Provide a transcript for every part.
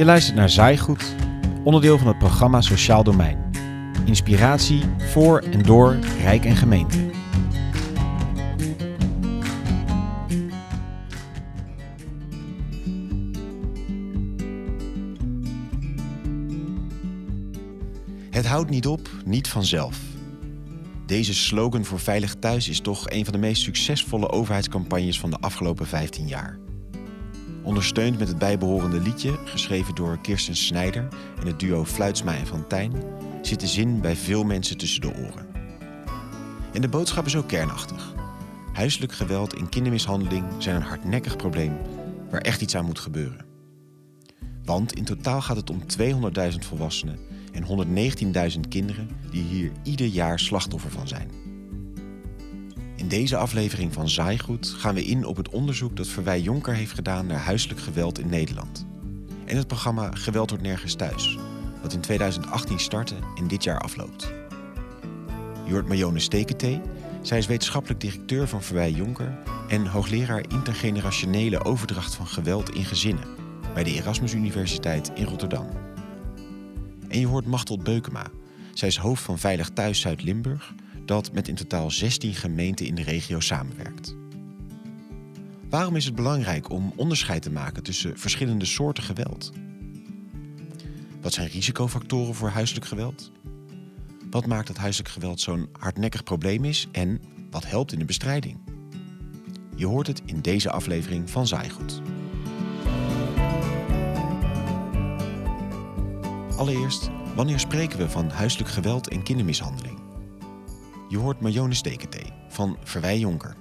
Je luistert naar Zaaigoed, onderdeel van het programma Sociaal Domein. Inspiratie voor en door Rijk en Gemeente. Het houdt niet op, niet vanzelf. Deze slogan voor Veilig Thuis is toch een van de meest succesvolle overheidscampagnes van de afgelopen 15 jaar. Ondersteund met het bijbehorende liedje, geschreven door Kirsten Snijder en het duo Fluitsma en Van Tijn, zit de zin bij veel mensen tussen de oren. En de boodschap is ook kernachtig. Huiselijk geweld en kindermishandeling zijn een hardnekkig probleem waar echt iets aan moet gebeuren. Want in totaal gaat het om 200.000 volwassenen en 119.000 kinderen die hier ieder jaar slachtoffer van zijn. In deze aflevering van Zaaigoed gaan we in op het onderzoek dat Verwij Jonker heeft gedaan naar huiselijk geweld in Nederland. En het programma Geweld wordt nergens thuis, dat in 2018 startte en dit jaar afloopt. Je hoort Marione Steketee. Zij is wetenschappelijk directeur van Verwij Jonker en hoogleraar intergenerationele overdracht van geweld in gezinnen bij de Erasmus Universiteit in Rotterdam. En je hoort Machteld Beukema. Zij is hoofd van Veilig Thuis Zuid-Limburg, dat met in totaal 16 gemeenten in de regio samenwerkt. Waarom is het belangrijk om onderscheid te maken tussen verschillende soorten geweld? Wat zijn risicofactoren voor huiselijk geweld? Wat maakt dat huiselijk geweld zo'n hardnekkig probleem is en wat helpt in de bestrijding? Je hoort het in deze aflevering van Zaaigoed. Allereerst, wanneer spreken we van huiselijk geweld en kindermishandeling? Je hoort Marjone Stekentee van Verwij Jonker.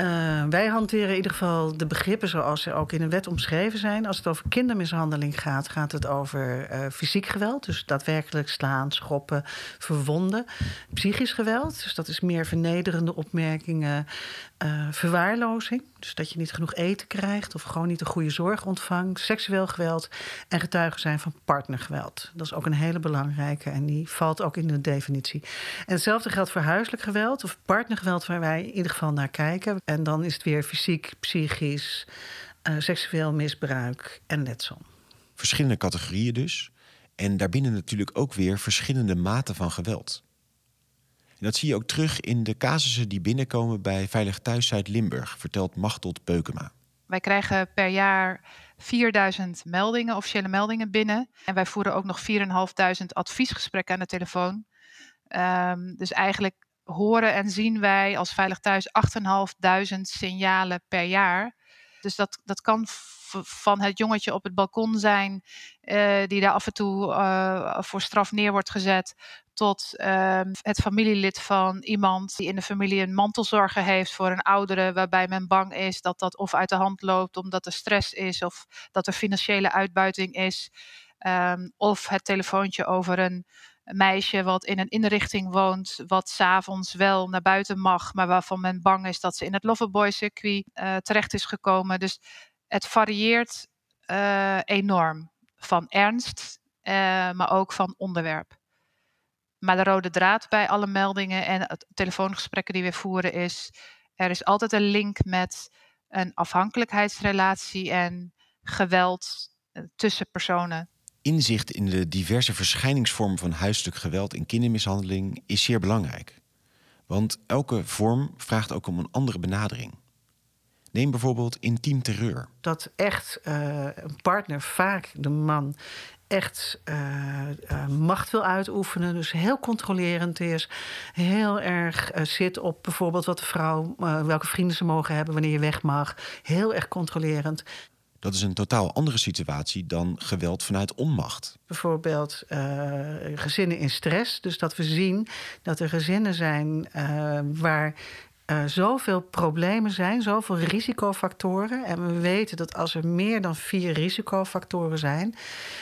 Uh, wij hanteren in ieder geval de begrippen zoals ze ook in de wet omschreven zijn. Als het over kindermishandeling gaat, gaat het over uh, fysiek geweld. Dus daadwerkelijk slaan, schoppen, verwonden. Psychisch geweld, dus dat is meer vernederende opmerkingen. Uh, verwaarlozing, dus dat je niet genoeg eten krijgt of gewoon niet de goede zorg ontvangt. Seksueel geweld en getuigen zijn van partnergeweld. Dat is ook een hele belangrijke en die valt ook in de definitie. En hetzelfde geldt voor huiselijk geweld of partnergeweld, waar wij in ieder geval naar kijken. En dan is het weer fysiek, psychisch, uh, seksueel misbruik en letsel. Verschillende categorieën dus. En daarbinnen natuurlijk ook weer verschillende maten van geweld. Dat zie je ook terug in de casussen die binnenkomen bij Veilig Thuis Zuid-Limburg, vertelt Machteld Beukema. Wij krijgen per jaar 4000 meldingen, officiële meldingen binnen. En wij voeren ook nog 4.500 adviesgesprekken aan de telefoon. Um, dus eigenlijk horen en zien wij als Veilig Thuis 8.500 signalen per jaar. Dus dat, dat kan van het jongetje op het balkon zijn, uh, die daar af en toe uh, voor straf neer wordt gezet, tot uh, het familielid van iemand die in de familie een mantelzorger heeft voor een oudere, waarbij men bang is dat dat of uit de hand loopt omdat er stress is of dat er financiële uitbuiting is. Um, of het telefoontje over een meisje wat in een inrichting woont, wat s'avonds wel naar buiten mag, maar waarvan men bang is dat ze in het Loverboy-circuit uh, terecht is gekomen. Dus het varieert uh, enorm van ernst, uh, maar ook van onderwerp. Maar de rode draad bij alle meldingen en telefoongesprekken die we voeren is: er is altijd een link met een afhankelijkheidsrelatie en geweld tussen personen inzicht in de diverse verschijningsvormen van huiselijk geweld en kindermishandeling is zeer belangrijk. Want elke vorm vraagt ook om een andere benadering. Neem bijvoorbeeld intiem terreur. Dat echt uh, een partner, vaak de man, echt uh, uh, macht wil uitoefenen. Dus heel controlerend is. Heel erg uh, zit op bijvoorbeeld wat de vrouw, welke vrienden ze mogen hebben wanneer je weg mag. Heel erg controlerend. Dat is een totaal andere situatie dan geweld vanuit onmacht. Bijvoorbeeld gezinnen in stress. Dus dat we zien dat er gezinnen zijn waar uh, zoveel problemen zijn, zoveel risicofactoren. En we weten dat als er meer dan vier risicofactoren zijn,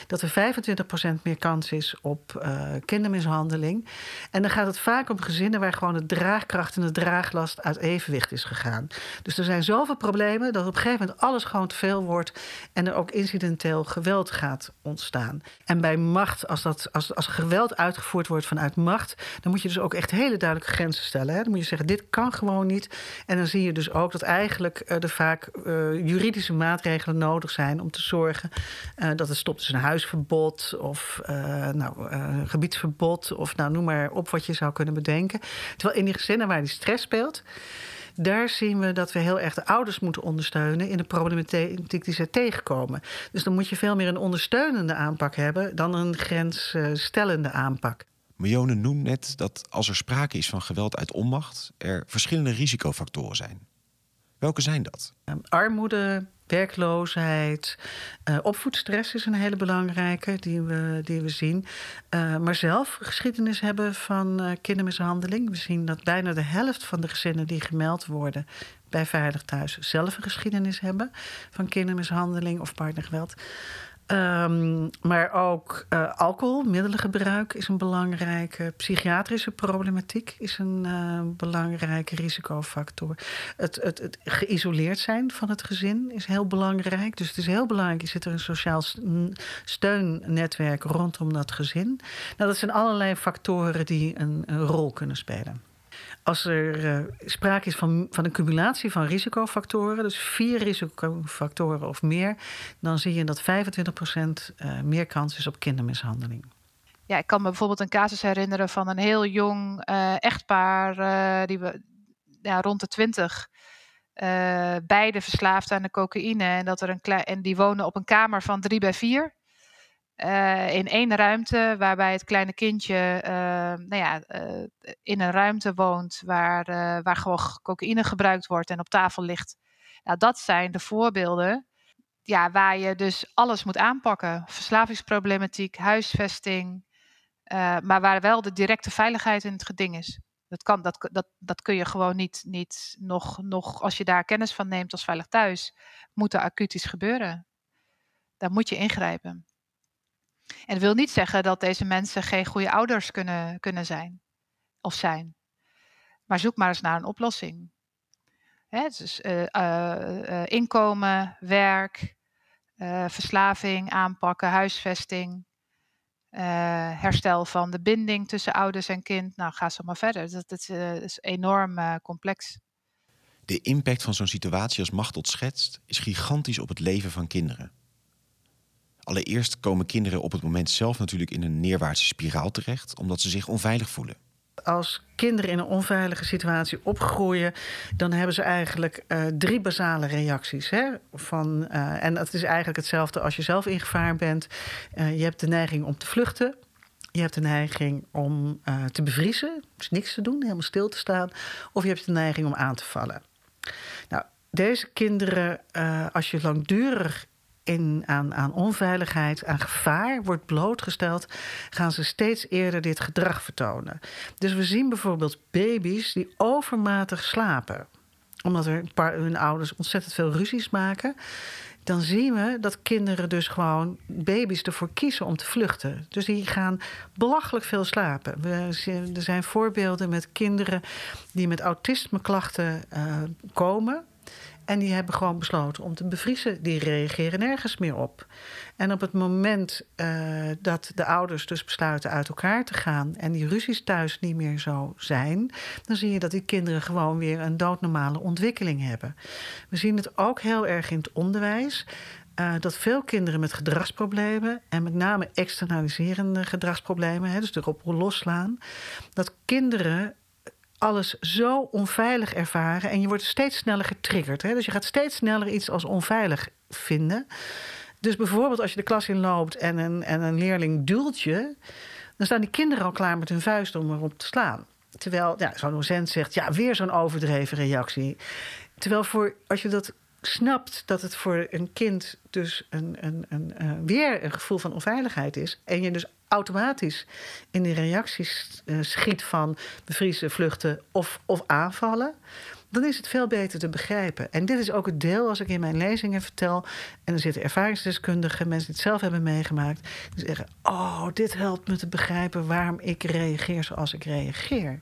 dat er 25% meer kans is op uh, kindermishandeling. En dan gaat het vaak om gezinnen waar gewoon de draagkracht en de draaglast uit evenwicht is gegaan. Dus er zijn zoveel problemen dat op een gegeven moment alles gewoon te veel wordt en er ook incidenteel geweld gaat ontstaan. En bij macht, als, dat, als, als geweld uitgevoerd wordt vanuit macht, dan moet je dus ook echt hele duidelijke grenzen stellen. Hè? Dan moet je zeggen: dit kan gewoon gewoon niet. En dan zie je dus ook dat eigenlijk er vaak juridische maatregelen nodig zijn om te zorgen dat het stopt. Dus een huisverbod of nou, gebiedsverbod of nou, noem maar op wat je zou kunnen bedenken. Terwijl in die gezinnen waar die stress speelt daar zien we dat we heel erg de ouders moeten ondersteunen in de problematiek die ze tegenkomen. Dus dan moet je veel meer een ondersteunende aanpak hebben dan een grensstellende aanpak. Mione noemt net dat als er sprake is van geweld uit onmacht, er verschillende risicofactoren zijn. Welke zijn dat? Ehm, armoede, werkloosheid, uh, opvoedstress is een hele belangrijke die we, die we zien. Uh, maar zelf geschiedenis hebben van uh, kindermishandeling. We zien dat bijna de helft van de gezinnen die gemeld worden bij Veilig Thuis zelf een geschiedenis hebben van kindermishandeling of partnergeweld. Um, maar ook uh, alcohol, middelengebruik is een belangrijke. Psychiatrische problematiek is een uh, belangrijke risicofactor. Het, het, het, geïsoleerd zijn van het gezin is heel belangrijk. Dus het is heel belangrijk, zit er een sociaal steunnetwerk rondom dat gezin. Nou, dat zijn allerlei factoren die een rol kunnen spelen. Als er uh, sprake is van, van een cumulatie van risicofactoren, dus vier risicofactoren of meer, dan zie je dat 25% uh, eh, meer kans is op kindermishandeling. Ja, ik kan me bijvoorbeeld een casus herinneren van een heel jong uh, echtpaar, die we ja, rond de 20, beide verslaafd aan de cocaïne. En, dat er een en die wonen op een kamer van 3 bij 4. Uh, in één ruimte, waarbij het kleine kindje uh, nou ja, uh, in een ruimte woont waar, waar gewoon cocaïne gebruikt wordt en op tafel ligt. Nou, dat zijn de voorbeelden ja, waar je dus alles moet aanpakken. Verslavingsproblematiek, huisvesting, maar waar wel de directe veiligheid in het geding is. Dat, kan, dat, dat, dat kun je gewoon niet, niet nog, nog, als je daar kennis van neemt als veilig thuis, moet er acuut iets gebeuren. Daar moet je ingrijpen. En dat wil niet zeggen dat deze mensen geen goede ouders kunnen, kunnen zijn of zijn. Maar zoek maar eens naar een oplossing. Hè, dus uh, uh, inkomen, werk, verslaving aanpakken, huisvesting, herstel van de binding tussen ouders en kind. Nou, ga zo maar verder. Dat, is enorm complex. De impact van zo'n situatie als Machtel schetst is gigantisch op het leven van kinderen. Allereerst komen kinderen op het moment zelf natuurlijk in een neerwaartse spiraal terecht, omdat ze zich onveilig voelen. Als kinderen in een onveilige situatie opgroeien, dan hebben ze eigenlijk uh, drie basale reacties. Hè? Van, uh, en het is eigenlijk hetzelfde als je zelf in gevaar bent. Uh, je hebt de neiging om te vluchten. Je hebt de neiging om te bevriezen, dus niks te doen, helemaal stil te staan. Of je hebt de neiging om aan te vallen. Nou, deze kinderen, als je langdurig in, aan, aan onveiligheid, aan gevaar wordt blootgesteld, gaan ze steeds eerder dit gedrag vertonen. Dus we zien bijvoorbeeld baby's die overmatig slapen, omdat er hun ouders ontzettend veel ruzies maken. Dan zien we dat kinderen dus gewoon baby's ervoor kiezen om te vluchten. Dus die gaan belachelijk veel slapen. We, er zijn voorbeelden met kinderen die met autismeklachten uh, komen en die hebben gewoon besloten om te bevriezen. Die reageren nergens meer op. En op het moment uh, dat de ouders dus besluiten uit elkaar te gaan en die ruzies thuis niet meer zo zijn, dan zie je dat die kinderen gewoon weer een doodnormale ontwikkeling hebben. We zien het ook heel erg in het onderwijs. Uh, dat veel kinderen met gedragsproblemen, en met name externaliserende gedragsproblemen, hè, dus erop losslaan, dat kinderen alles zo onveilig ervaren. En je wordt steeds sneller getriggerd. Hè? Dus je gaat steeds sneller iets als onveilig vinden. Dus bijvoorbeeld als je de klas inloopt en een, en een leerling duwt je... dan staan die kinderen al klaar met hun vuist om erop te slaan. Terwijl ja, zo'n docent zegt, ja, weer zo'n overdreven reactie. Terwijl voor, als je dat snapt dat het voor een kind dus een, een, een, uh, weer een gevoel van onveiligheid is. En je dus automatisch in die reacties uh, schiet van bevriezen, vluchten of, of aanvallen. Dan is het veel beter te begrijpen. En dit is ook het deel als ik in mijn lezingen vertel. En er zitten ervaringsdeskundigen, mensen die het zelf hebben meegemaakt. Die zeggen: Oh, dit helpt me te begrijpen waarom ik reageer zoals ik reageer.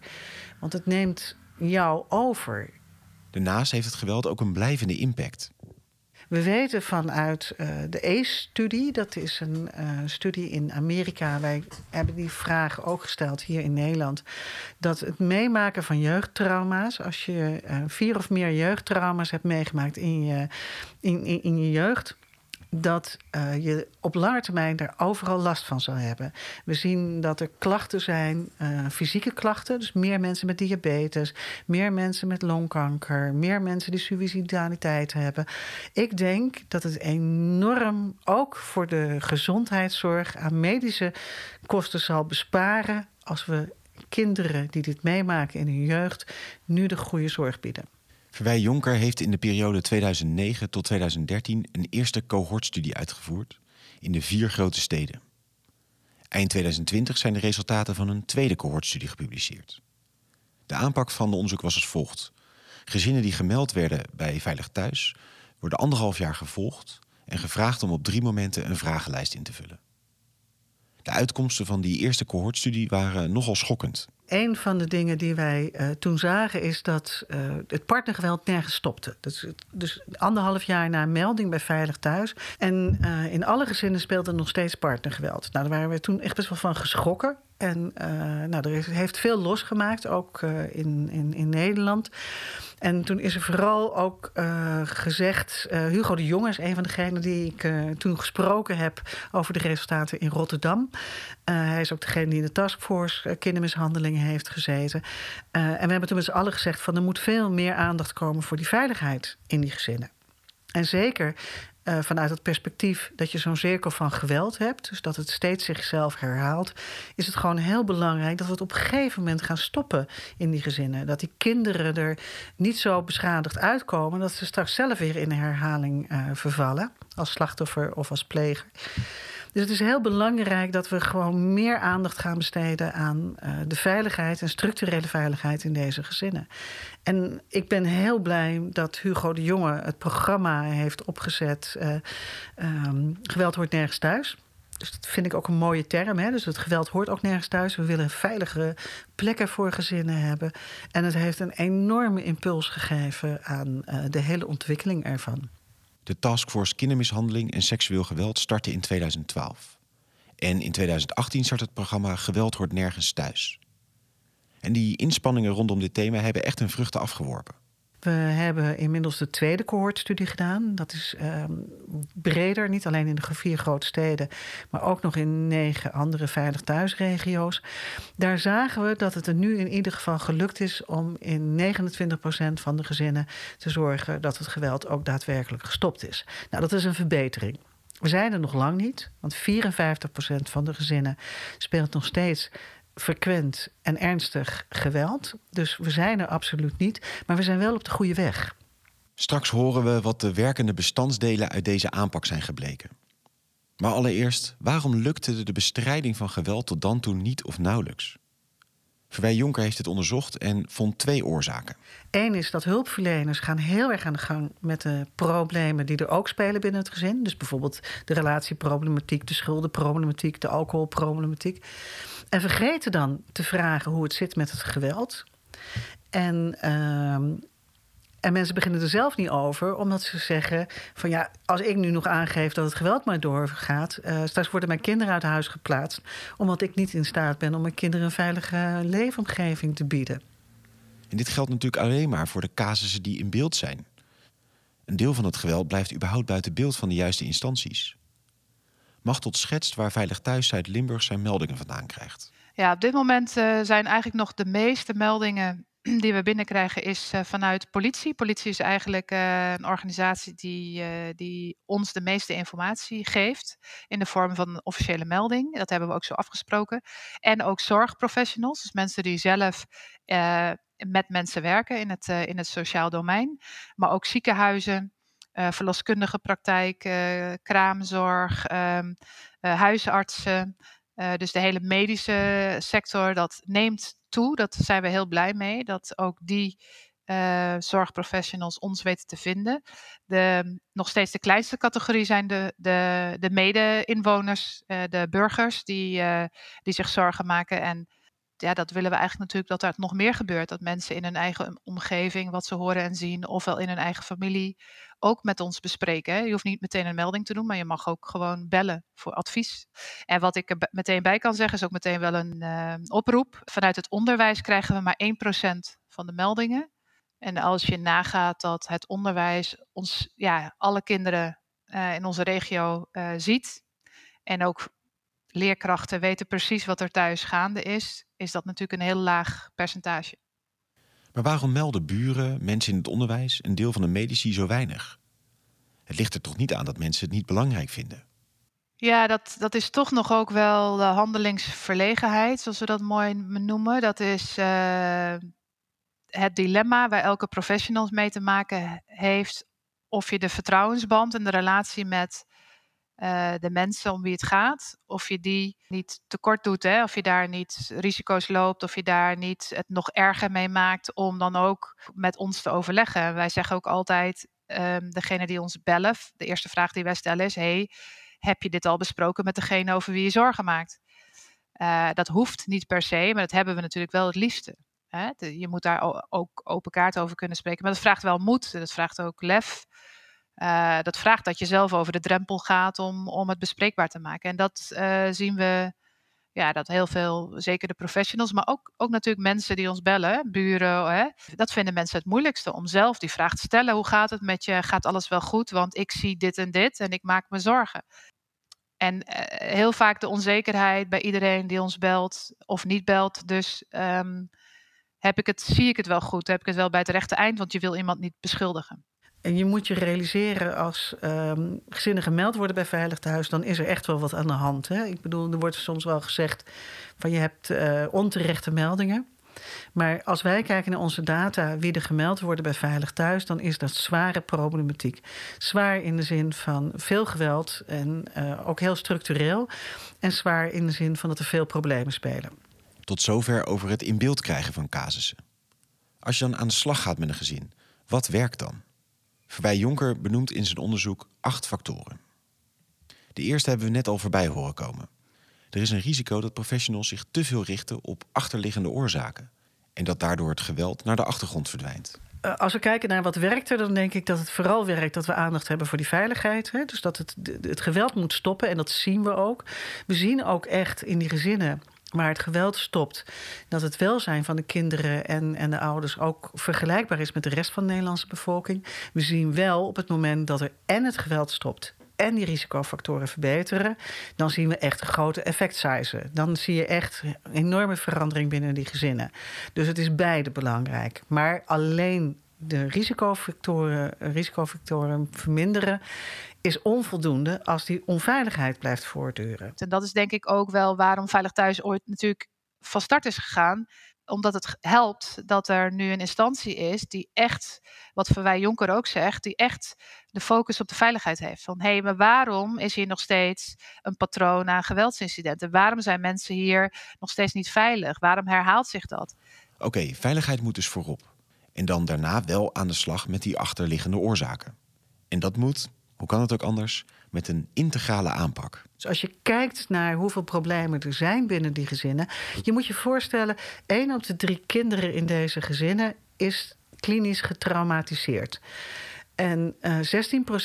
Want het neemt jou over. Daarnaast heeft het geweld ook een blijvende impact. We weten vanuit uh, de ACE-studie, dat is een uh, studie in Amerika. Wij hebben die vraag ook gesteld hier in Nederland. Dat het meemaken van jeugdtrauma's, als je uh, vier of meer jeugdtrauma's hebt meegemaakt in je, in, in je jeugd dat uh, je op lange termijn daar overal last van zal hebben. We zien dat er klachten zijn, uh, fysieke klachten. Dus meer mensen met diabetes, meer mensen met longkanker, meer mensen die suicidaliteit hebben. Ik denk dat het enorm ook voor de gezondheidszorg aan medische kosten zal besparen als we kinderen die dit meemaken in hun jeugd nu de goede zorg bieden. Verwij Jonker heeft in de periode 2009 tot 2013 een eerste cohortstudie uitgevoerd in de vier grote steden. Eind 2020 zijn de resultaten van een tweede cohortstudie gepubliceerd. De aanpak van de onderzoek was als volgt. Gezinnen die gemeld werden bij Veilig Thuis worden anderhalf jaar gevolgd en gevraagd om op drie momenten een vragenlijst in te vullen. De uitkomsten van die eerste cohortstudie waren nogal schokkend een van de dingen die wij uh, toen zagen is dat uh, het partnergeweld nergens stopte. Dus, dus anderhalf jaar na melding bij Veilig Thuis. En uh, in alle gezinnen speelde nog steeds partnergeweld. Nou, daar waren we toen echt best wel van geschrokken. En nou, er heeft veel losgemaakt, ook in, in, in Nederland. En toen is er vooral ook uh, gezegd... Hugo de Jong is een van degenen die ik toen gesproken heb... over de resultaten in Rotterdam. hij is ook degene die in de taskforce kindermishandelingen heeft gezeten. en we hebben toen met z'n allen gezegd... van er moet veel meer aandacht komen voor die veiligheid in die gezinnen. En zeker uh, vanuit het perspectief dat je zo'n cirkel van geweld hebt, dus dat het steeds zichzelf herhaalt, is het gewoon heel belangrijk dat we het op een gegeven moment gaan stoppen in die gezinnen. Dat die kinderen er niet zo beschadigd uitkomen dat ze straks zelf weer in herhaling uh, vervallen, als slachtoffer of als pleger. Dus het is heel belangrijk dat we gewoon meer aandacht gaan besteden aan uh, de veiligheid en structurele veiligheid in deze gezinnen. En ik ben heel blij dat Hugo de Jonge het programma heeft opgezet. Uh, um, geweld hoort nergens thuis. Dus dat vind ik ook een mooie term. Hè? Dus het geweld hoort ook nergens thuis. We willen veiligere plekken voor gezinnen hebben. En het heeft een enorme impuls gegeven aan uh, de hele ontwikkeling ervan. De Taskforce Kindermishandeling en Seksueel Geweld startte in 2012. En in 2018 start het programma Geweld hoort nergens thuis. En die inspanningen rondom dit thema hebben echt hun vruchten afgeworpen. We hebben inmiddels de tweede cohortstudie gedaan. Dat is uh, breder, niet alleen in de vier grote steden, maar ook nog in negen andere veilig thuisregio's. Daar zagen we dat het er nu in ieder geval gelukt is om in 29% van de gezinnen te zorgen dat het geweld ook daadwerkelijk gestopt is. Nou, dat is een verbetering. We zijn er nog lang niet, want 54% van de gezinnen speelt nog steeds frequent en ernstig geweld. Dus we zijn er absoluut niet, maar we zijn wel op de goede weg. Straks horen we wat de werkende bestandsdelen uit deze aanpak zijn gebleken. Maar allereerst, waarom lukte de bestrijding van geweld tot dan toe niet of nauwelijks? Verwij Jonker heeft het onderzocht en vond twee oorzaken. Eén is dat hulpverleners gaan heel erg aan de gang met de problemen die er ook spelen binnen het gezin. Dus bijvoorbeeld de relatieproblematiek, de schuldenproblematiek, de alcoholproblematiek. En vergeten dan te vragen hoe het zit met het geweld. En, uh, en mensen beginnen er zelf niet over, omdat ze zeggen: van ja, als ik nu nog aangeef dat het geweld maar doorgaat, uh, straks worden mijn kinderen uit huis geplaatst, omdat ik niet in staat ben om mijn kinderen een veilige leefomgeving te bieden. En dit geldt natuurlijk alleen maar voor de casussen die in beeld zijn. Een deel van het geweld blijft überhaupt buiten beeld van de juiste instanties. Machtel schetst waar Veilig Thuis Zuid-Limburg zijn meldingen vandaan krijgt. Ja, op dit moment uh, zijn eigenlijk nog de meeste meldingen die we binnenkrijgen is uh, vanuit politie. Politie is eigenlijk uh, een organisatie die, die ons de meeste informatie geeft in de vorm van een officiële melding. Dat hebben we ook zo afgesproken. En ook zorgprofessionals, dus mensen die zelf met mensen werken in het, in het sociaal domein. Maar ook ziekenhuizen, verloskundige praktijk, kraamzorg, um, uh, huisartsen. dus de hele medische sector, dat neemt toe. Dat zijn we heel blij mee, dat ook die zorgprofessionals ons weten te vinden. De, nog steeds de kleinste categorie zijn de, de, de mede-inwoners, de burgers, die, die zich zorgen maken en ja, dat willen we eigenlijk natuurlijk dat er nog meer gebeurt. Dat mensen in hun eigen omgeving wat ze horen en zien, ofwel in hun eigen familie, ook met ons bespreken. Je hoeft niet meteen een melding te doen, maar je mag ook gewoon bellen voor advies. En wat ik er meteen bij kan zeggen, is ook meteen wel een uh, oproep. Vanuit het onderwijs krijgen we maar 1% van de meldingen. En als je nagaat dat het onderwijs ons, ja, alle kinderen uh, in onze regio uh, ziet. En ook leerkrachten weten precies wat er thuis gaande is, is dat natuurlijk een heel laag percentage. Maar waarom melden buren, mensen in het onderwijs, een deel van de medici zo weinig? Het ligt er toch niet aan dat mensen het niet belangrijk vinden? Ja, dat, dat is toch nog ook wel de handelingsverlegenheid, zoals we dat mooi noemen. Dat is uh, het dilemma waar elke professional mee te maken heeft. Of je de vertrouwensband en de relatie met uh, de mensen om wie het gaat, of je die niet tekort doet, hè? of je daar niet risico's loopt, of je daar niet het nog erger mee maakt om dan ook met ons te overleggen. Wij zeggen ook altijd, um, degene die ons bellen, de eerste vraag die wij stellen is, hey, heb je dit al besproken met degene over wie je zorgen maakt? Uh, dat hoeft niet per se, maar dat hebben we natuurlijk wel het liefste. Hè? Je moet daar ook open kaart over kunnen spreken, maar dat vraagt wel moed, dat vraagt ook lef. Uh, dat vraagt dat je zelf over de drempel gaat om, om het bespreekbaar te maken. En dat uh, zien we, ja, dat heel veel, zeker de professionals, maar ook, ook natuurlijk mensen die ons bellen, buren, hè, dat vinden mensen het moeilijkste om zelf die vraag te stellen. Hoe gaat het met je? Gaat alles wel goed? Want ik zie dit en dit en ik maak me zorgen. En uh, heel vaak de onzekerheid bij iedereen die ons belt of niet belt. Dus um, heb ik het, zie ik het wel goed? Heb ik het wel bij het rechte eind? Want je wil iemand niet beschuldigen. En je moet je realiseren als um, gezinnen gemeld worden bij Veilig Thuis, dan is er echt wel wat aan de hand. Hè? Ik bedoel, er wordt soms wel gezegd van je hebt uh, onterechte meldingen. Maar als wij kijken naar onze data, wie er gemeld worden bij Veilig Thuis, dan is dat zware problematiek. Zwaar in de zin van veel geweld en uh, ook heel structureel. En zwaar in de zin van dat er veel problemen spelen. Tot zover over het in beeld krijgen van casussen. Als je dan aan de slag gaat met een gezin, wat werkt dan? Verwij Jonker benoemt in zijn onderzoek acht factoren. De eerste hebben we net al voorbij horen komen. Er is een risico dat professionals zich te veel richten op achterliggende oorzaken en dat daardoor het geweld naar de achtergrond verdwijnt. Uh, als we kijken naar wat werkt er, dan denk ik dat het vooral werkt dat we aandacht hebben voor die veiligheid. Hè? Dus dat het, het geweld moet stoppen en dat zien we ook. We zien ook echt in die gezinnen waar het geweld stopt, dat het welzijn van de kinderen en, en de ouders ook vergelijkbaar is met de rest van de Nederlandse bevolking. We zien wel op het moment dat er en het geweld stopt en die risicofactoren verbeteren, dan zien we echt grote effectsize. Dan zie je echt enorme verandering binnen die gezinnen. Dus het is beide belangrijk. Maar alleen de risicofactoren, risicofactoren verminderen is onvoldoende als die onveiligheid blijft voortduren. En dat is denk ik ook wel waarom Veilig Thuis ooit natuurlijk van start is gegaan omdat het helpt dat er nu een instantie is die echt, wat wij Jonker ook zegt, die echt de focus op de veiligheid heeft. Van hé, hey, maar waarom is hier nog steeds een patroon aan geweldsincidenten? Waarom zijn mensen hier nog steeds niet veilig? Waarom herhaalt zich dat? Oké, okay, veiligheid moet dus voorop. En dan daarna wel aan de slag met die achterliggende oorzaken. En dat moet, hoe kan het ook anders, met een integrale aanpak. Dus als je kijkt naar hoeveel problemen er zijn binnen die gezinnen, je moet je voorstellen, één op de drie kinderen in deze gezinnen is klinisch getraumatiseerd. En uh, 16%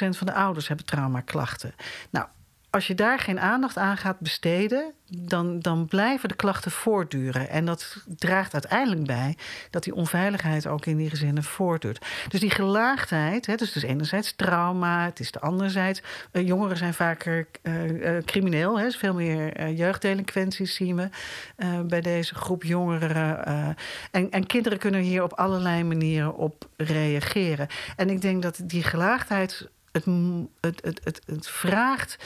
van de ouders hebben traumaklachten. Nou, als je daar geen aandacht aan gaat besteden, dan, dan blijven de klachten voortduren. En dat draagt uiteindelijk bij dat die onveiligheid ook in die gezinnen voortduurt. Dus die gelaagdheid, hè, dus is enerzijds trauma, het is de anderzijds. Uh, jongeren zijn vaker uh, uh, crimineel, hè, veel meer jeugddelinquenties zien we bij deze groep jongeren. en, en kinderen kunnen hier op allerlei manieren op reageren. En ik denk dat die gelaagdheid het, het, het, vraagt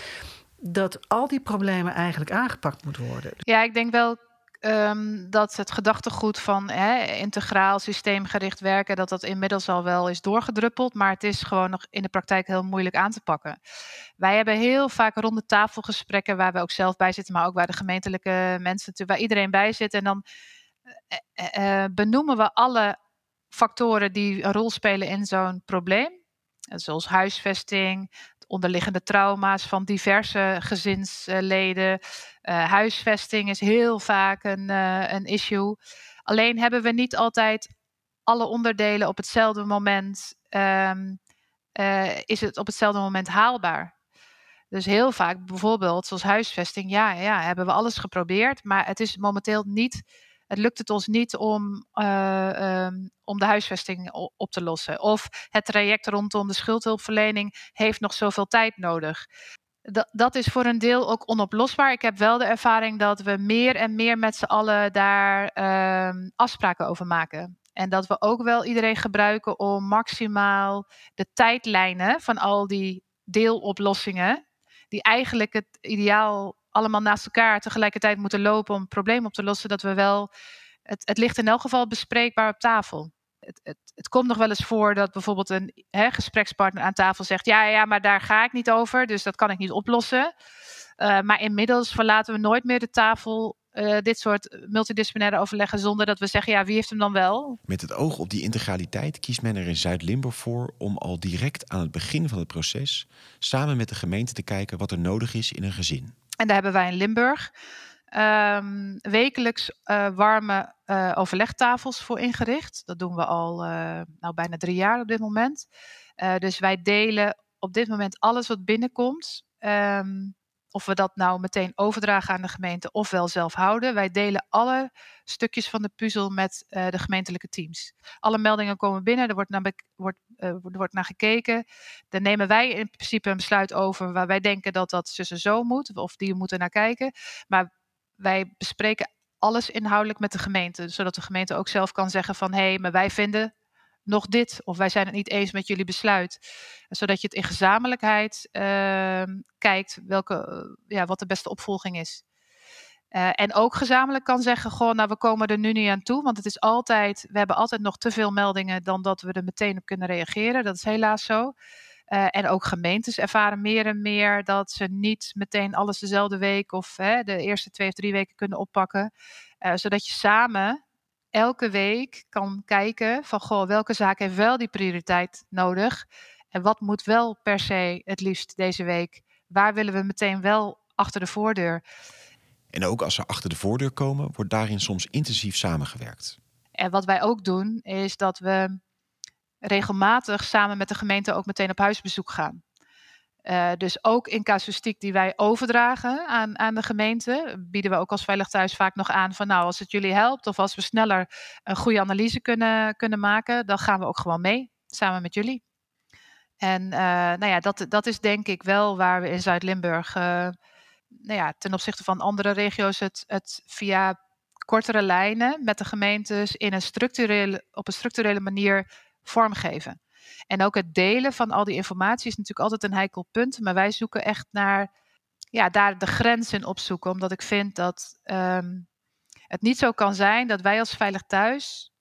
dat al die problemen eigenlijk aangepakt moeten worden. Ja, ik denk wel um, dat het gedachtegoed van hè, integraal systeemgericht werken, dat dat inmiddels al wel is doorgedruppeld, maar het is gewoon nog in de praktijk heel moeilijk aan te pakken. Wij hebben heel vaak ronde tafelgesprekken waar we ook zelf bij zitten, maar ook waar de gemeentelijke mensen, waar iedereen bij zit. En dan uh, uh, benoemen we alle factoren die een rol spelen in zo'n probleem. Zoals huisvesting, onderliggende trauma's van diverse gezinsleden. Uh, huisvesting is heel vaak een, uh, een issue. Alleen hebben we niet altijd alle onderdelen op hetzelfde moment um, uh, is het op hetzelfde moment haalbaar. Dus heel vaak, bijvoorbeeld zoals huisvesting, ja, ja, hebben we alles geprobeerd, maar het is momenteel niet, het lukt het ons niet om, uh, um, om de huisvesting op te lossen. Of het traject rondom de schuldhulpverlening heeft nog zoveel tijd nodig. Dat, dat is voor een deel ook onoplosbaar. Ik heb wel de ervaring dat we meer en meer met z'n allen daar uh, afspraken over maken. En dat we ook wel iedereen gebruiken om maximaal de tijdlijnen van al die deeloplossingen, die eigenlijk het ideaal allemaal naast elkaar tegelijkertijd moeten lopen om het probleem op te lossen, dat we wel, het, het ligt in elk geval bespreekbaar op tafel. Het, het, het, komt nog wel eens voor dat bijvoorbeeld een hè, gesprekspartner aan tafel zegt: ja, ja, maar daar ga ik niet over, dus dat kan ik niet oplossen. Uh, maar inmiddels verlaten we nooit meer de tafel uh, dit soort multidisciplinaire overleggen zonder dat we zeggen, ja, wie heeft hem dan wel? Met het oog op die integraliteit kiest men er in Zuid-Limburg voor om al direct aan het begin van het proces samen met de gemeente te kijken wat er nodig is in een gezin. En daar hebben wij in Limburg um, wekelijks uh, warme uh, overlegtafels voor ingericht. Dat doen we al nou, bijna drie jaar op dit moment. dus wij delen op dit moment alles wat binnenkomt. Um, of we dat nou meteen overdragen aan de gemeente of wel zelf houden. Wij delen alle stukjes van de puzzel met uh, de gemeentelijke teams. Alle meldingen komen binnen, er wordt naar, wordt, er wordt naar gekeken. Dan nemen wij in principe een besluit over waar wij denken dat dat zo moet, of die moeten naar kijken. Maar wij bespreken alles inhoudelijk met de gemeente, zodat de gemeente ook zelf kan zeggen van hé, hey, maar wij vinden nog dit, of wij zijn het niet eens met jullie besluit. Zodat je het in gezamenlijkheid uh, kijkt welke, eh, ja, wat de beste opvolging is. Uh, en ook gezamenlijk kan zeggen, goh, nou we komen er nu niet aan toe, want het is altijd, we hebben altijd nog te veel meldingen dan dat we er meteen op kunnen reageren. Dat is helaas zo. Uh, en ook gemeentes ervaren meer en meer dat ze niet meteen alles dezelfde week of hè, de eerste twee of drie weken kunnen oppakken. Zodat je samen elke week kan kijken van goh, welke zaak heeft wel die prioriteit nodig en wat moet wel per se het liefst deze week. Waar willen we meteen wel achter de voordeur? En ook als ze achter de voordeur komen, wordt daarin soms intensief samengewerkt. En wat wij ook doen, is dat we regelmatig samen met de gemeente ook meteen op huisbezoek gaan. Uh, dus ook in casuïstiek die wij overdragen aan, aan de gemeente, bieden we ook als Veilig Thuis vaak nog aan van nou, als het jullie helpt of als we sneller een goede analyse kunnen, kunnen maken, dan gaan we ook gewoon mee, samen met jullie. En uh, nou ja, dat, dat is denk ik wel waar we in Zuid-Limburg, uh, nou ja, ten opzichte van andere regio's, het, het via kortere lijnen met de gemeentes in een structurele, op een structurele manier vormgeven. En ook het delen van al die informatie is natuurlijk altijd een heikel punt. Maar wij zoeken echt naar ja, daar de grens in opzoeken. Omdat ik vind dat um, het niet zo kan zijn dat wij als Veilig Thuis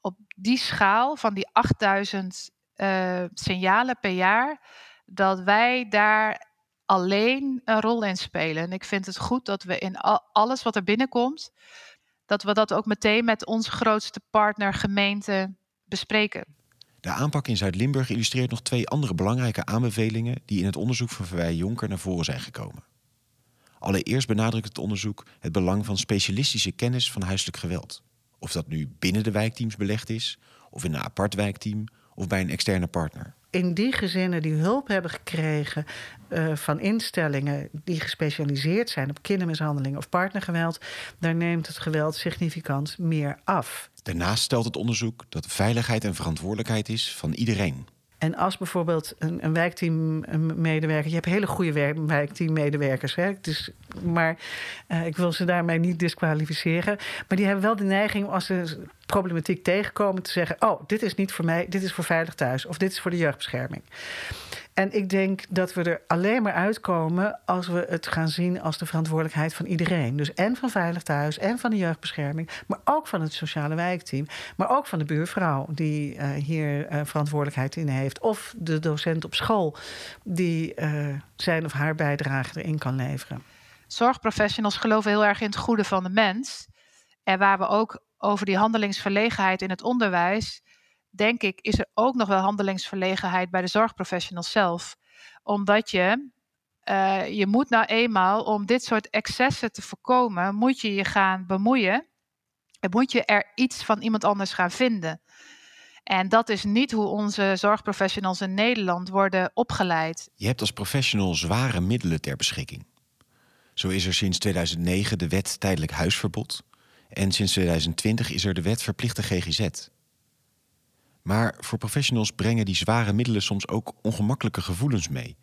op die schaal van die 8000 uh, eh, signalen per jaar, dat wij daar alleen een rol in spelen. En ik vind het goed dat we in alles wat er binnenkomt, dat we dat ook meteen met onze grootste partner gemeente bespreken. De aanpak in Zuid-Limburg illustreert nog twee andere belangrijke aanbevelingen die in het onderzoek van Verwij Jonker naar voren zijn gekomen. Allereerst benadrukt het onderzoek het belang van specialistische kennis van huiselijk geweld. Of dat nu binnen de wijkteams belegd is, of in een apart wijkteam, of bij een externe partner. In die gezinnen die hulp hebben gekregen uh, van instellingen die gespecialiseerd zijn op kindermishandeling of partnergeweld, daar neemt het geweld significant meer af. Daarnaast stelt het onderzoek dat veiligheid en verantwoordelijkheid is van iedereen. En als bijvoorbeeld een, een wijkteammedewerker... je hebt hele goede wijkteammedewerkers, hè? Dus, maar uh, ik wil ze daarmee niet disqualificeren. Maar die hebben wel de neiging als ze problematiek tegenkomen... te zeggen, oh, dit is niet voor mij, dit is voor Veilig Thuis... of dit is voor de jeugdbescherming. En ik denk dat we er alleen maar uitkomen als we het gaan zien als de verantwoordelijkheid van iedereen. Dus en van Veilig Thuis en van de jeugdbescherming, maar ook van het sociale wijkteam. Maar ook van de buurvrouw die uh, hier uh, verantwoordelijkheid in heeft. Of de docent op school die uh, zijn of haar bijdrage erin kan leveren. Zorgprofessionals geloven heel erg in het goede van de mens. En waar we ook over die handelingsverlegenheid in het onderwijs denk ik, is er ook nog wel handelingsverlegenheid bij de zorgprofessionals zelf. Omdat je, uh, je moet nou eenmaal, om dit soort excessen te voorkomen, moet je je gaan bemoeien. En moet je er iets van iemand anders gaan vinden. En dat is niet hoe onze zorgprofessionals in Nederland worden opgeleid. Je hebt als professional zware middelen ter beschikking. Zo is er sinds 2009 de wet tijdelijk huisverbod. En sinds 2020 is er de wet verplichte GGZ. Maar voor professionals brengen die zware middelen soms ook ongemakkelijke gevoelens mee.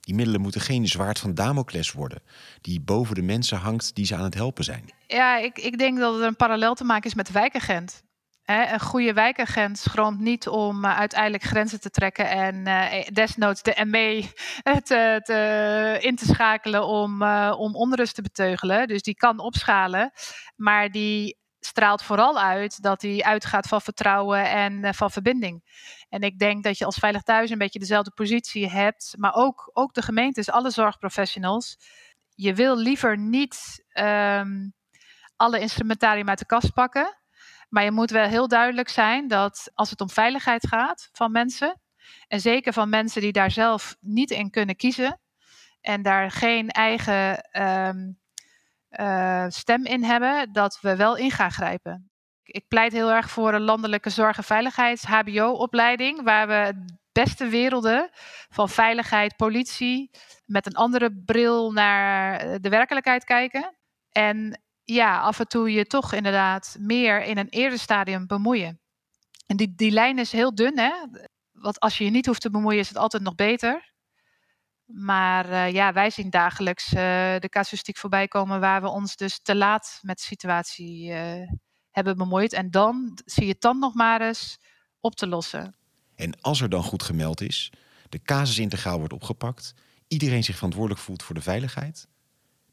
Die middelen moeten geen zwaard van Damocles worden, die boven de mensen hangt die ze aan het helpen zijn. Ja, ik, ik denk dat er een parallel te maken is met de wijkagent. een goede wijkagent schroomt niet om uh, uiteindelijk grenzen te trekken en uh, desnoods de ME te, in te schakelen om, om onrust te beteugelen. Dus die kan opschalen, maar die straalt vooral uit dat hij uitgaat van vertrouwen en uh, van verbinding. En ik denk dat je als Veilig Thuis een beetje dezelfde positie hebt, maar ook, ook de gemeentes, alle zorgprofessionals. Je wil liever niet um, alle instrumentarium uit de kast pakken, maar je moet wel heel duidelijk zijn dat als het om veiligheid gaat van mensen, en zeker van mensen die daar zelf niet in kunnen kiezen en daar geen eigen um, uh, stem in hebben, dat we wel in gaan grijpen. Ik pleit heel erg voor een landelijke zorg- en veiligheids-HBO-opleiding, waar we beste werelden van veiligheid, politie, met een andere bril naar de werkelijkheid kijken. En ja, af en toe je toch inderdaad meer in een eerder stadium bemoeien. En die, die lijn is heel dun, hè? Want als je je niet hoeft te bemoeien, is het altijd nog beter. Maar uh, ja, wij zien dagelijks uh, de casuïstiek voorbij komen waar we ons dus te laat met de situatie uh, hebben bemoeid. En dan zie je het dan nog maar eens op te lossen. En als er dan goed gemeld is, de casus integraal wordt opgepakt, iedereen zich verantwoordelijk voelt voor de veiligheid,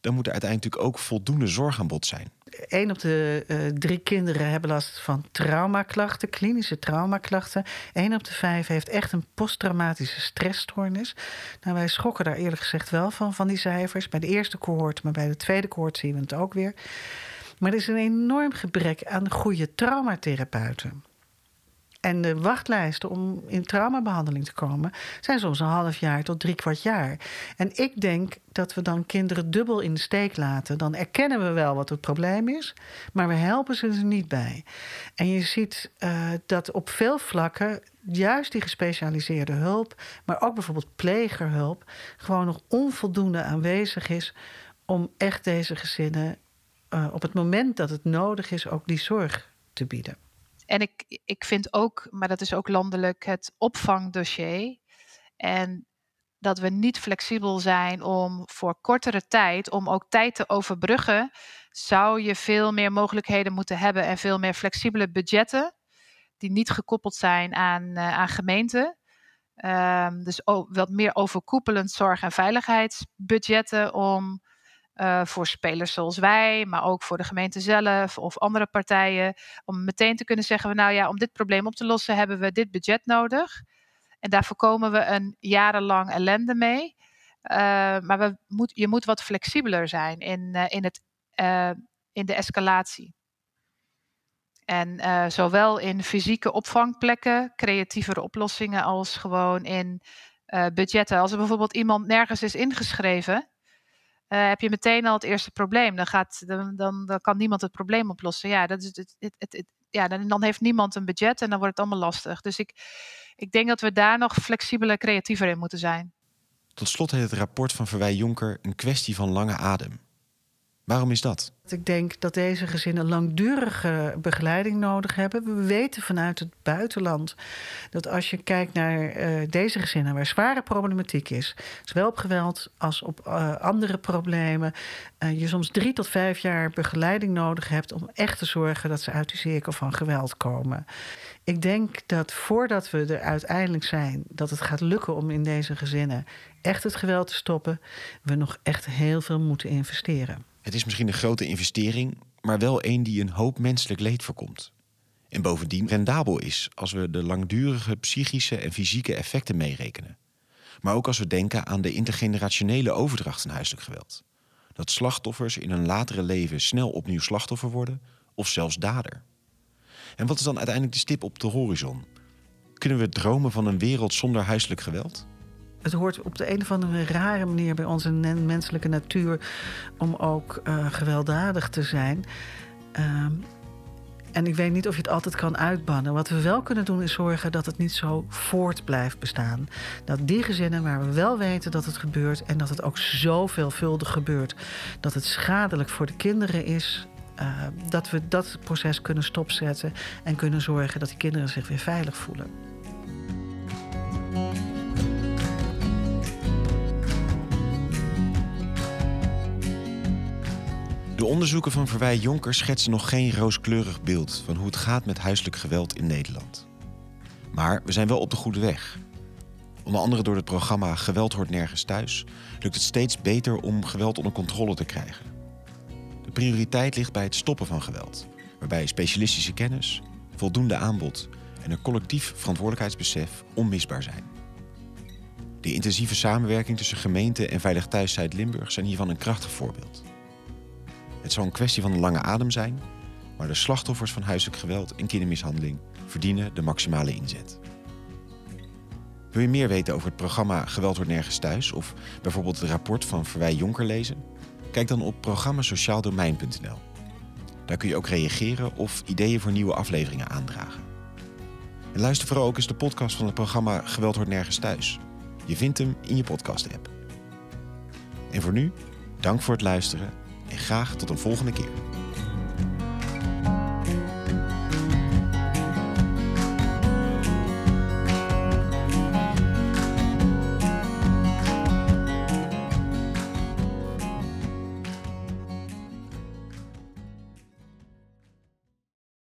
dan moet er uiteindelijk ook voldoende zorgaanbod zijn. Een op de uh, drie kinderen hebben last van traumaklachten, klinische traumaklachten. Eén op de vijf heeft echt een posttraumatische stressstoornis. Nou, wij schokken daar eerlijk gezegd wel van, van die cijfers. Bij de eerste cohort, maar bij de tweede cohort zien we het ook weer. Maar er is een enorm gebrek aan goede traumatherapeuten. En de wachtlijsten om in traumabehandeling te komen zijn soms een half jaar tot drie kwart jaar. En ik denk dat we dan kinderen dubbel in de steek laten. Dan erkennen we wel wat het probleem is, maar we helpen ze er niet bij. En je ziet uh, dat op veel vlakken juist die gespecialiseerde hulp, maar ook bijvoorbeeld plegerhulp, gewoon nog onvoldoende aanwezig is om echt deze gezinnen uh, op het moment dat het nodig is ook die zorg te bieden. En ik, ik vind ook, maar dat is ook landelijk, het opvangdossier. En dat we niet flexibel zijn om voor kortere tijd, om ook tijd te overbruggen, zou je veel meer mogelijkheden moeten hebben en veel meer flexibele budgetten, die niet gekoppeld zijn aan, uh, aan gemeenten. Um, dus wat meer overkoepelend zorg- en veiligheidsbudgetten om uh, voor spelers zoals wij, maar ook voor de gemeente zelf of andere partijen. Om meteen te kunnen zeggen: Nou ja, om dit probleem op te lossen hebben we dit budget nodig. En daar voorkomen we een jarenlang ellende mee. Uh, maar we moet, je moet wat flexibeler zijn in, uh, in, het, in de escalatie. En zowel in fysieke opvangplekken, creatievere oplossingen, als gewoon in budgetten. Als er bijvoorbeeld iemand nergens is ingeschreven, uh, heb je meteen al het eerste probleem. Dan, gaat, dan, dan, dan kan niemand het probleem oplossen. Ja, dat is het, het, het, het ja dan, dan, heeft niemand een budget en dan wordt het allemaal lastig. Dus ik, ik denk dat we daar nog flexibeler, creatiever in moeten zijn. Tot slot heet het rapport van Verwij Jonker een kwestie van lange adem. Waarom is dat? Ik denk dat deze gezinnen langdurige begeleiding nodig hebben. We weten vanuit het buitenland dat als je kijkt naar uh, deze gezinnen waar zware problematiek is, zowel op geweld als op uh, andere problemen, uh, je soms drie tot vijf jaar begeleiding nodig hebt om echt te zorgen dat ze uit die cirkel van geweld komen. Ik denk dat voordat we er uiteindelijk zijn dat het gaat lukken om in deze gezinnen echt het geweld te stoppen, we nog echt heel veel moeten investeren. Het is misschien een grote investering, maar wel een die een hoop menselijk leed voorkomt. En bovendien rendabel is als we de langdurige psychische en fysieke effecten meerekenen. Maar ook als we denken aan de intergenerationele overdracht van huiselijk geweld. Dat slachtoffers in hun latere leven snel opnieuw slachtoffer worden of zelfs dader. En wat is dan uiteindelijk de stip op de horizon? Kunnen we dromen van een wereld zonder huiselijk geweld? Het hoort op de een of andere rare manier bij onze menselijke natuur om ook uh, gewelddadig te zijn. Uh, En ik weet niet of je het altijd kan uitbannen. Wat we wel kunnen doen is zorgen dat het niet zo voort blijft bestaan. Dat die gezinnen waar we wel weten dat het gebeurt en dat het ook zo veelvuldig gebeurt, dat het schadelijk voor de kinderen is, uh, dat we dat proces kunnen stopzetten en kunnen zorgen dat die kinderen zich weer veilig voelen. De onderzoeken van Verwij Jonker schetsen nog geen rooskleurig beeld van hoe het gaat met huiselijk geweld in Nederland. Maar we zijn wel op de goede weg. Onder andere door het programma Geweld hoort nergens thuis lukt het steeds beter om geweld onder controle te krijgen. De prioriteit ligt bij het stoppen van geweld, waarbij specialistische kennis, voldoende aanbod en een collectief verantwoordelijkheidsbesef onmisbaar zijn. De intensieve samenwerking tussen gemeente en Veilig Thuis Zuid-Limburg zijn hiervan een krachtig voorbeeld. Het zal een kwestie van een lange adem zijn, maar de slachtoffers van huiselijk geweld en kindermishandeling verdienen de maximale inzet. Wil je meer weten over het programma Geweld wordt nergens thuis of bijvoorbeeld het rapport van Verwij Jonker lezen? Kijk dan op programmasociaaldomein.nl. Daar kun je ook reageren of ideeën voor nieuwe afleveringen aandragen. En luister vooral ook eens de podcast van het programma Geweld wordt nergens thuis. Je vindt hem in je podcast-app. En voor nu, dank voor het luisteren en graag tot een volgende keer.